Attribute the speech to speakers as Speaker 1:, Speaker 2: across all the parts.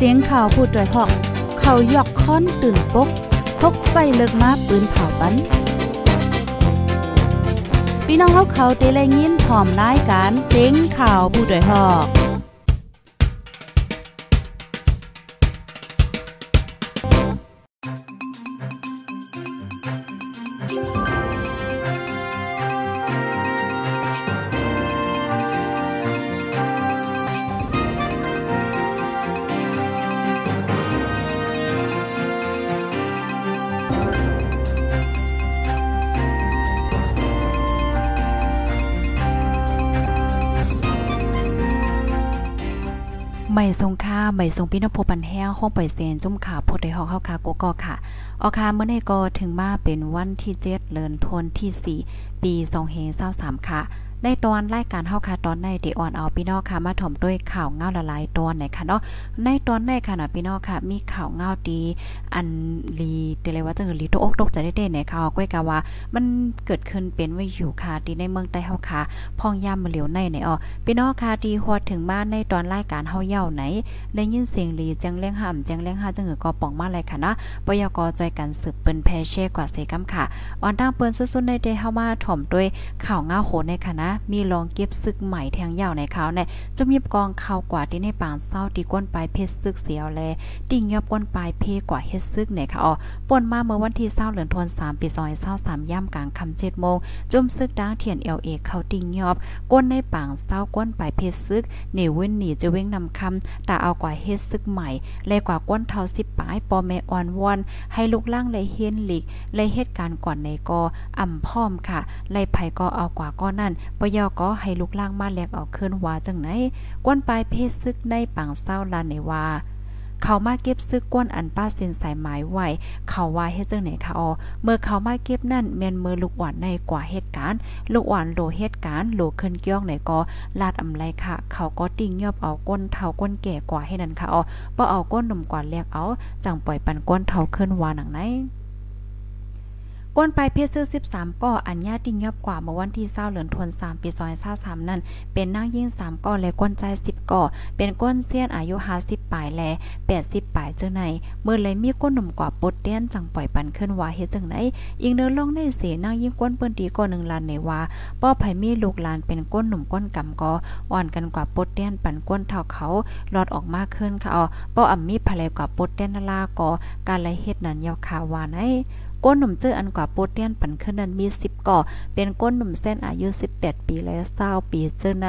Speaker 1: เสียงข่าวพูดด้วยหอก เขายอกค้อนตื่นปกพกใส่เลิกมาปืนเผาปันพี่น้องเขาเขาเตะแลยินพร้อมรายการเสียงข่าวผู้ด้วยหอก ไม่ทรงค่าไม่ทรงพี่นพบันแห้งห้องปล่อยเซนจุ่มขาพดได้หอกเข้าคาโกกอค่ะออคาเมื่อในกอถึงมาเป็นวันที่เจ็ดเลินทนที่สี่ปีสองเฮนเส้าสามค่ะ ในตอนรายการเฮาค่ะตอนในเดออนเอาพี่น้องค่ะมาถ่อมด้วยข่าวเงาละลายตอนไหนค่ะเนาะในตอนในค่ะนะพี่น้องค่ะ มีข่าวเงาดีอันลีเตเลยว่าจังลีตกอกตกใจได้ๆในข่าวก้อยกะว่า มันเกิดขึ้นเป็นไว้อยู่ค่ะที่ในเมืองใต้เฮาค่ะพองยามมาเหลียวในในอ๋อพี่น้องค่ะที่ฮอดถึงมาในตอนรายการเฮาเย้าไหนได้ยินเสียงลีจังเลี้ยงห่ำจังเลี้ยงหาจังหือก็ป่องมาเลยค่ะนะปยกจอยกันสืบเปิ้นแพเช่กว่าเซกัมค่ะอ่อนทางเปิ้นสุดๆในเดเฮามาถ่อมด้วยข่าวเงาโหในค่ะนะมีรองเก็บซึกใหม่แทงยาวในเขาเนี่ยจะมีกองเข่ากว่าที่ในปางเศร้าตีก้นปลายเพชรซึกเสียวแลติ่งยอบก้นปลายเพกว่าเฮ็ดซึกเนี่ยค่ะอ๋อป่นมาเมื่อวันที่20เหลือนธันวามปี2023ย่ำกลางค่ำ7โมงจุ่มซึกดังเทียน LA เอเขาติ่งยอบ ก้นในปางเศร้าก้นปลายเพชรซึกเหนเว้นหนีจะเว้งนำคำตาเอากว่าเฮ็ดซึกใหม่แลกว่าก้นเท่า10ปลายปอแม่อ่อนวอนให้ลูกล่างเลยเฮียนหลีกเลยเหตุการณ์ก่อนในกออ่ำพร้อมค่ะไล่ไผก็เอากว่าก้อนนั่นปยอก็ให้ลูกล่างมาแลกเอาคืนว่าจังไหนกวนปลายเพศซึกในปังเศร้าลานในว่าเขามาเก็บซึกก้นอันป้าเส้นสายหมายไว้เขาว่าเฮ็ดจังไหนคะออเมื่อเขามาเก็บนั่นแม่นมือลูกอ่อนในกว่าเหตุการณ์ลูกอ่อนโลเหตุการณ์โลขึ้นเกี้ยงไหนก็ลาดอำไรค่ะ เขาก็ติ่งยอบเอาก้นเท่าก้นแก่กว่าให้นั่นค่ะอ๋อบ่เอาก้นหนุ่มกว่าเรียกเอาจังปล่อยปันก้นเท่าขึ้นวาหนังไหน ก้นปลายเพศซื้อ13ก่ออัญญาติงยอบกว่าเมื่อวันที่20เหลือนธันวามปี2023นั่นเป็นนางยิ่ง3ก่อและก้นใจ10ก่อเป็นก้นเซียนอายุ50ปลายและ80ปลายเจ้าไหนเมื่อเลยมีก้นหนุ่มกว่าปดเตี้ยนจังปล่อยปันขึ้นว่าเฮ็ดจังไหนอีกเดินลงในเสนางยิ่งก้นเปิ้นดีก่อ1ล้านในว่าป้อไผมีลูกหลานเป็นก้นหนุ่มก้นกำก่ออ่อนกันกว่าปดเตี้ยนปันก้นเท่าเขาหลอดออกมาขึ้นค่ะอ๋อป้ออ่ำมีภรรยกว่าปดเตี้ยนลาก่อการไลเฮ็ดนั้นยาวคาวานไอ ก้นหนุ่มเจออันกว่าโปเตียนปันขึ้นนั้นมี 10ก่อเป็นก้นหนุ่มเส้นอายุ 18 ปีและ20ปีเจอใน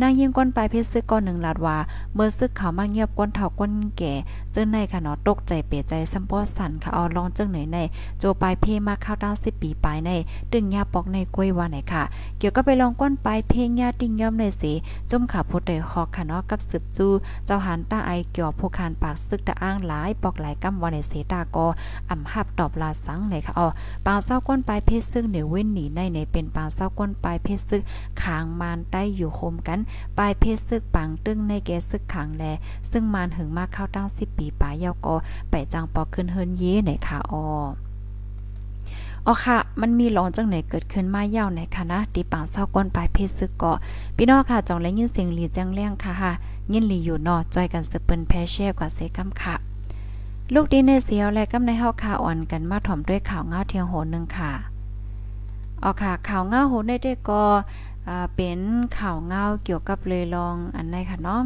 Speaker 1: นางยิงก้นปลายเพชรซึกก้อนหนึ่งลาดว่าเมื่อซึกเขามาเงียบก้นเท่าก้นแก่เจ้าในค่ะเนาะตกใจเปใจซัมปอสันค่ะเอาลองจังไหนในโจปลายเพมาเข้าด้านสิบปีปลายในตึงยาปอกในกล้วยว่าไหนค่ะ เกี่ยวก็ไปลองก้นปลายเพงยาติงย่อมในสีจุ่มขาพุทธฮอกค่ะเนาะกับสืบจูเจ้าหันตาไอเกี่ยวผู้คานปากซึกตะอ้างหลายปอกหลายกำวันในเสตากออ่ำหับตอบลาสังในค่ะอ๋อปางเศร้าก้นปลายเพชรซึ่งเหนียวเว้นหนีในในเป็นปางเศร้าก้นปลายเพชรซึ่งคางมานใต้อยู่โคมกันปลายเพชรซึกปังตึ้งในแกซึกขังแล ซึ่งมานหึงมากเข้าตั้ง10ปีปลายยาวก็ไปจังปอขึ้นเฮิรนเย่ในค่ะอออ๋อค่ะ มันมีหลอนจังไหนเกิดขึ้นมาเยาวในค่ะนะตีปางเศร้าก้นปลายเพศซึกเกาะพี่น้องค่ะจองและยินเสียงหลีจังเลี้ยงค่ะค่ะยินหลีอยู่นอจอยกันสืบเปิ้นแพเช่กว่าเซกัมค่ะ ลูกดีในเสียวและกำในเฮาค่ะอ่อนกันมาถ่อมด้วยข่าวเงาเทียงโหนึงค่ะอ๋อค่ะข่าวเงาโหได้ได้ก็ เป็นข่าวเงาเกี่ยวกับเลยลองอันใดค่ะเนาะ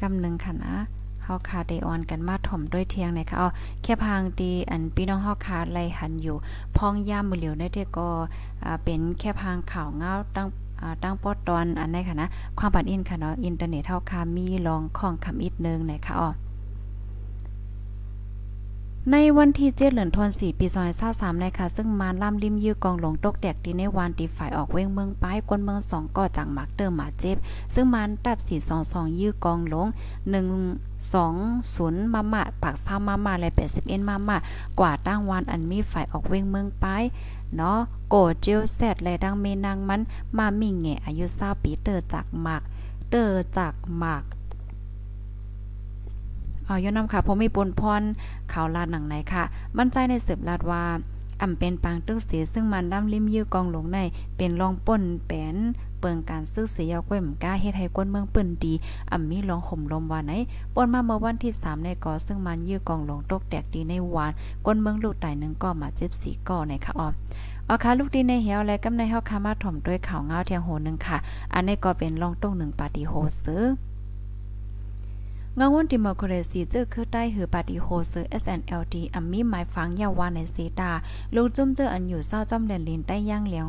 Speaker 1: กำนึงค่ะนะเฮาคาเดออนกันมาถ่อมด้วยเทียงนะคะเอาแค่พางดีอันพี่น้องเฮาคาไลหันอยู่ พองย่ามมือเหลียวได้ก็เป็นแค่พางข่าวเงาตั้งตั้งปอดตอนอันใดค่ะนะ ความปันอินค่ะเนาะอินเทอร์เน็ตเฮาคามีลองของคำอีกนึงนะคะอ๋อ ในวันที่เจ็ดเหลือนทนสี่ปีซอยซาสามในค่ะ ซึ่งมานล่ำริมยื้อกองหลงตกแดกดีในวันตีฝ่ายออกเว้งเมืองป้ายกวนเมืองสองก่อจากมักเติมหมาเจ็บ ซึ่งมันตับสี่สองสองยื้อกองหลงหนึ่งสองศูนย์มามาปากซ้ามามาและแปดสิบเอ็นมามากว่าตั้งวันอันมีฝ่ายออกเว้งเมืองป้ายเนาะโกเจียวแซดและดังเมนางมันมามิงแงอายุเศร้าปีเตอร์จากหมากเตอร์จากหมาก เอาย้อนนำค่ะผมมีปนพรข่าวลาดหนังไหนค่ะ มั่นใจในสืบลาดว่าอ่ำเป็นปางตึกเสียซึ่งมันดำลิ้มยื้อกองหลงในเป็นรองป่นแปนเปิงการซื้อเสียก้วยมก้าเฮ็ดให้ก้นเมืองปิ้นดีอ่ำมีลองห่มลมว่าไหนป่นมาเมื่อวันที่3ในกอซึ่งมันยื้อกองหลงตกแตกดีในวานก้นเมืองลูกไต่นึงก็มาเจ็บสีก่อในค่ะอ๋ออาคาลูกดีในเหี่ยวและกำในเฮาคามาถ่อมด้วยข่าวเงาเทียงโหนึงค่ะ อันนี้ก็เป็นลองต้งหนึ่งปาฏิโฮซื้อ งาวนดิโมคราซีเจอคือใต้หือปาฏิโฮเซอร์ SNLD อัมมี่หมายฟังยาวาในเซตาลูกจุ้มเจออันอยู่เศร้าจอมแดนลินใต้ย่างเหลียง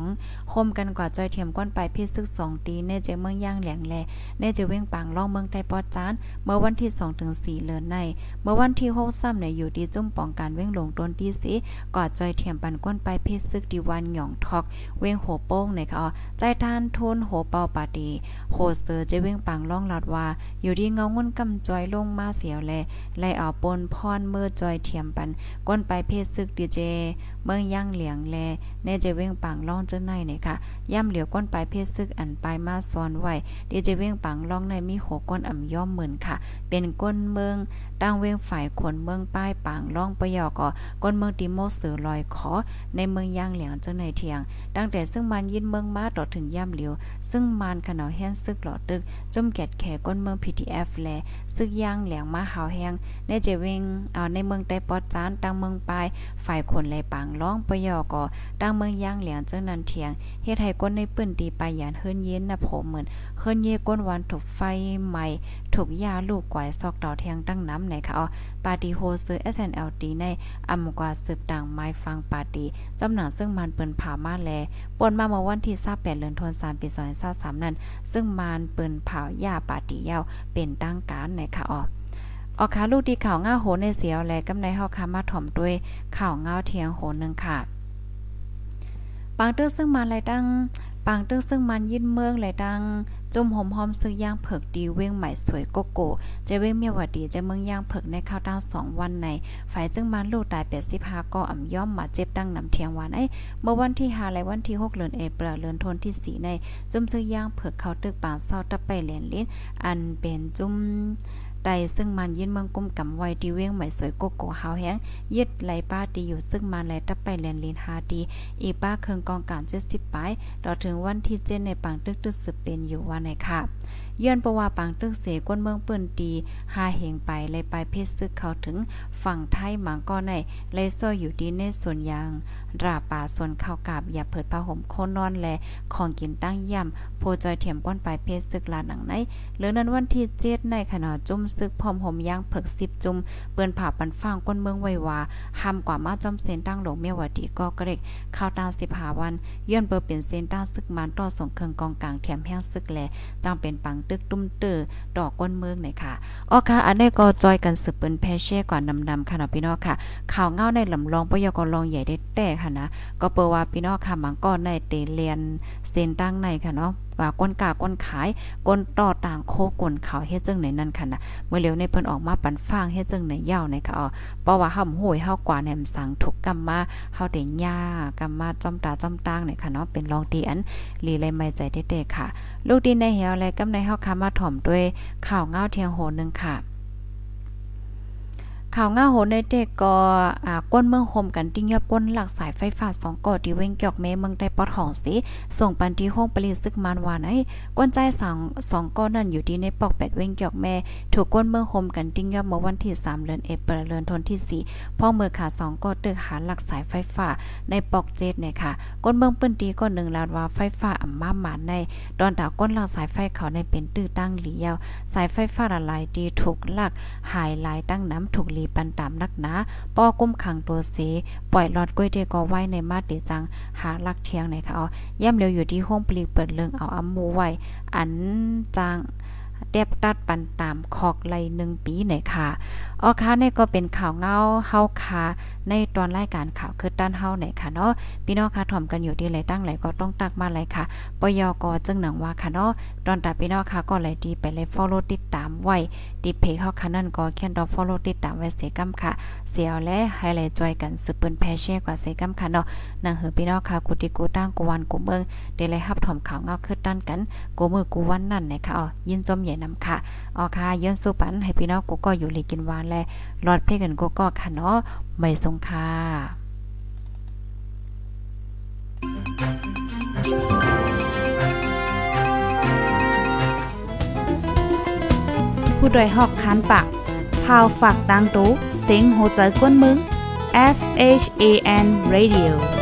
Speaker 1: คมกันกว่าจอยเทียมก้นไปพิซึก2ตีเนเจเมืองย่างเหลียงแลเนเจเว้งปังล่องเมืองใต้ปอดจานเมื่อวันที่2ถึง4เลือนใน เมื่อวันที่6ซ้ำในอยู่ดีจุ้มป้องการเว้งหลงต้นที่สิกว่าจอยเทียมปันก้นไปพิซึกดีวันหยองทอก เว้งโหโป้งในค่ะใจทานทุนโหเปาปาดีโฮเซอร์เจเว้งปังล่องลาดว่าอยู่ดีเงางุ่นกำจอยลงมาเสียวแลไล่เอาปนพรเมื่อจอยเทียมปัน ก้นไปเพศซึกดีเจ เมืองย่างเหลียงแลเนเจเว้งปังล่องเจ้าในเนี่ยค่ะ ย่ำเหลียวก้นไปเพศซึกอันไปมาซ้อนไว้ดีเจเว้งปังล่องในมีหกก้นอ่ำย่อมเหมื่นค่ะ เป็นก้นเมืองตั้งเว้งฝ่ายขนเมืองป้ายปางล่องปยอก็ก้นเมืองติโมสือลอยขอในเมืองย่างเหลียงเจ้าในเทียง ตั้งแต่ซึ่งมันยินเมืองมาต่อถึงย่ำเหลียว ซึ่งมานขนาแห้งซึกหลอดตึกจุ่มแกดแขก้นเมือง PTF แลซึกย่างเหลียงมาหาวแห้งในเจวิงเอาในเมืองไต้ปอดจานตั้งเมืองปลายฝ่ายคนไหลปางร้องปยอก่อตั้งเมืองย่างเหลียงเจ้านันเทียงเฮ็ดให้ก้นในปื้นตีไปยานเฮิรนเย็นนะผมเหมือนเฮิรนเย่ก้นวันถูกไฟใหม่ถูกยาลูกกวายซอกดอแทงตั้งน้ำไหนค่ะอ๋อปาร์ตี้โฮซื้อ SNLD ในอำกว่าสืบต่างไม้ฟังปาร์ตี้จำหนังซึ่งมันเปิ้นผ่ามาแลปนมาเมื่อวันที่28เดือนธันวาคมปี2023นั้น ซึ่งมันเปิ้นเผายาปาร์ตี้ยาวเป็นตั้งการไหนค่ะอ๋อออกขาลูกดีข่าวง่าโหในเสียวแลกำในเฮาคามาถ่อมด้วยข่าวง่าเทียงโหนึงค่ะปังเตอร์ซึ่งมาลยตั้ง ปังเตอร์ซึ่งมันยินเมืองลายตั้งจุ่มหอมหอมซื้อย่างเผิกดีเว้งใหม่สวยโกโก้จะเว้งเมียวดีจะเมืองย่างเผิกในข้าวตั้งสองวันในฝ่ายซึ่งมันลูกตายเป็ดสิบห้าก็อ่ำย่อมมาเจ็บตั้งนำเทียงวันไอ้เมื่อวันที่ห้าและวันที่หกเดือนเอเปรเดือนธันที่สี่ใน จุ่มซื้อย่างเผิกเขาตึกปางเศร้าตะไปเหรียญลิ้นอันเป็นจุ่ม ใดซึ่งมันยินเมืองกุ้มกำไว้ดีเว้งใหม่สวยโกโก้เฮาแห้งยึดไหลป้าดีอยู่ซึ่งมันไหลตะไปแลนลินฮาดีอีป้าเคืองกองการ70ปลายต่อถึงวันที่เจนในปังตึกตึกสืบเป็นอยู่ว่าไหนค่ะ ย้อนประว่าปังตึกเสก้นเมืองปิ้นตีหาเหงไปเลยไปเพชรซึกเขาถึงฝั่งไทยหมังก็ในเลยซ้ออยู่ดีในส่วนยาง ราป่าส่วนข้าวกาบอย่าเปิดผ้าห่มโคนนอนแลของกินตั้งย่ำโพจอยเถียมก้นไปเพชรซึกลาหนังในเหลือนั้นวันที่เจ็ดในขณะจุ่มซึกพร้อมห่มย่างเผิกสิบจุ่มเปิ้นผ่าปันฟางก้นเมืองไว้ว่าห้ามกว่ามาจอมเซนตั้งหลงเมียวดีก็เกรกข้าวตาสิบหาวันย้อนเปิดเป็นเซนตั้งซึกมันต่อส่งเครื่องกองกลางแถมแห้งซึกแลจังเป็นปังตึกตุ้มเตอดอกก้นเมืองหน่อยค่ะอ๋อค่ะ อันนี้ก็จอยกันสืบเปิ้นแพเช่กว่านำๆค่ะเนาะพี่น้องค่ะ ข่าวเงาในลำลองปยกลองใหญ่ได้แต่ค่ะนะ ก็เปิดว่าพี่น้องค่ะมังก็ในเตเลียนเซนตั้งในค่ะเนาะ ว่าก้นกาก้นขายก้นต่อต่างโคก้นเขาเฮ็ดจังไหนนั่นค่ะนะเมื่อเร็วในเพิ่นออกมาปันฟางเฮ็ดจังไหนยาวในค่ะอ๋อเพราะว่าเฮาโหยเฮากว่าแหนมสังทุกกรรมมาเฮาได้ยากรรมมาจ้อมตาจ้อมตางในค่ะเนาะเป็นรองตีอันลีเลยไม่ใจเด้ๆค่ะ ลูกดินในเหี่ยวและกำในเฮาคามาถ่อมด้วยข่าวเงาเทียงโหนึงค่ะ ข่าวง่าโหในเด็กก็อ่าก้นเมืองโฮมกันติ้งยับก้นหลักสายไฟฟ้า2ก่อที่เว้งเกี่ยวเมเมืองได้ปอดห้องสิส่งปันที่ห้องปริซึกมานวานไอ้ก้นใจ2 2ก้อนนั่นอยู่ที่ในปอก8เว้งเกี่ยวแม่ถูกก้นเมืองโฮมกันติ้งยับเมื่อวันที่3เดือนเอเปรเดือนธันวาคมที่พ่อเมื่อขา2ก็ตึกหาหลักสายไฟฟ้าในปอกเจ็ดเนี่ยค่ะก้นเมืองปื้นตีก็1ลาว่าไฟฟ้าอ่ำมาหมานในตอนตาวก้นหลักสายไฟเขาในเป็นตื้อตั้งหลียวสายไฟฟ้าละลายดีถูกหลักหายลายตั้งน้ำถูกลีปันตามนักหนาป้อกุ้มขังตัวเสปล่อยหลอดก้วยเดกอไว้ในมาเดจัง หาลักเทียงไหนคะเอาย่ำเร็วอยู่ที่ห้องปลีกเปิดเลิงเอาอัมมูไว้ อันจางเดบตัดปันตามคอกไลหนึ่งปีไหนค่ะ ออค่ะนี่ก็เป็นข่าวเงาเฮาคาในตอนรายการข่าวคือด้านเฮาไหนค่ะเนาะพี่น้องค่ะถ่อมกันอยู่ที่ไหนตั้งไหลก็ต้องตักมาเลยค่ะปยกจึงหนังว่าค่ะเนาะตอนตาพี่น้องค่ะก็เลยดีไปเลย follow ติดตามไว้ดีเพจเฮาค่ะนั่นก็เขียนดอก follow ติดตามไว้เสกำค่ะ เสียวและให้เลยจอยกันสืบเปิ้นแพแชร์กว่าเสกำค่ะเนาะนังเหือพี่น้องค่ะกูติกูตั้งกูวันกูเมืองได้เลยรับถ่อมข่าวเงาคือด้านกันกูมือกูวันนั่นไหนะคะอ๋อยินจมใหญ่นำค่ะอ๋อค่ะย้อนสู้ปันให้พี่น้องกูก็อยู่หลีกินหวานและรอดเพ่กันกูก็ค่ะเนาะไม่สงค่ะ
Speaker 2: ผู้ดยหอกคันปากพาวฝากดังตู้เซ็งโหใจก้นมึง S H A N Radio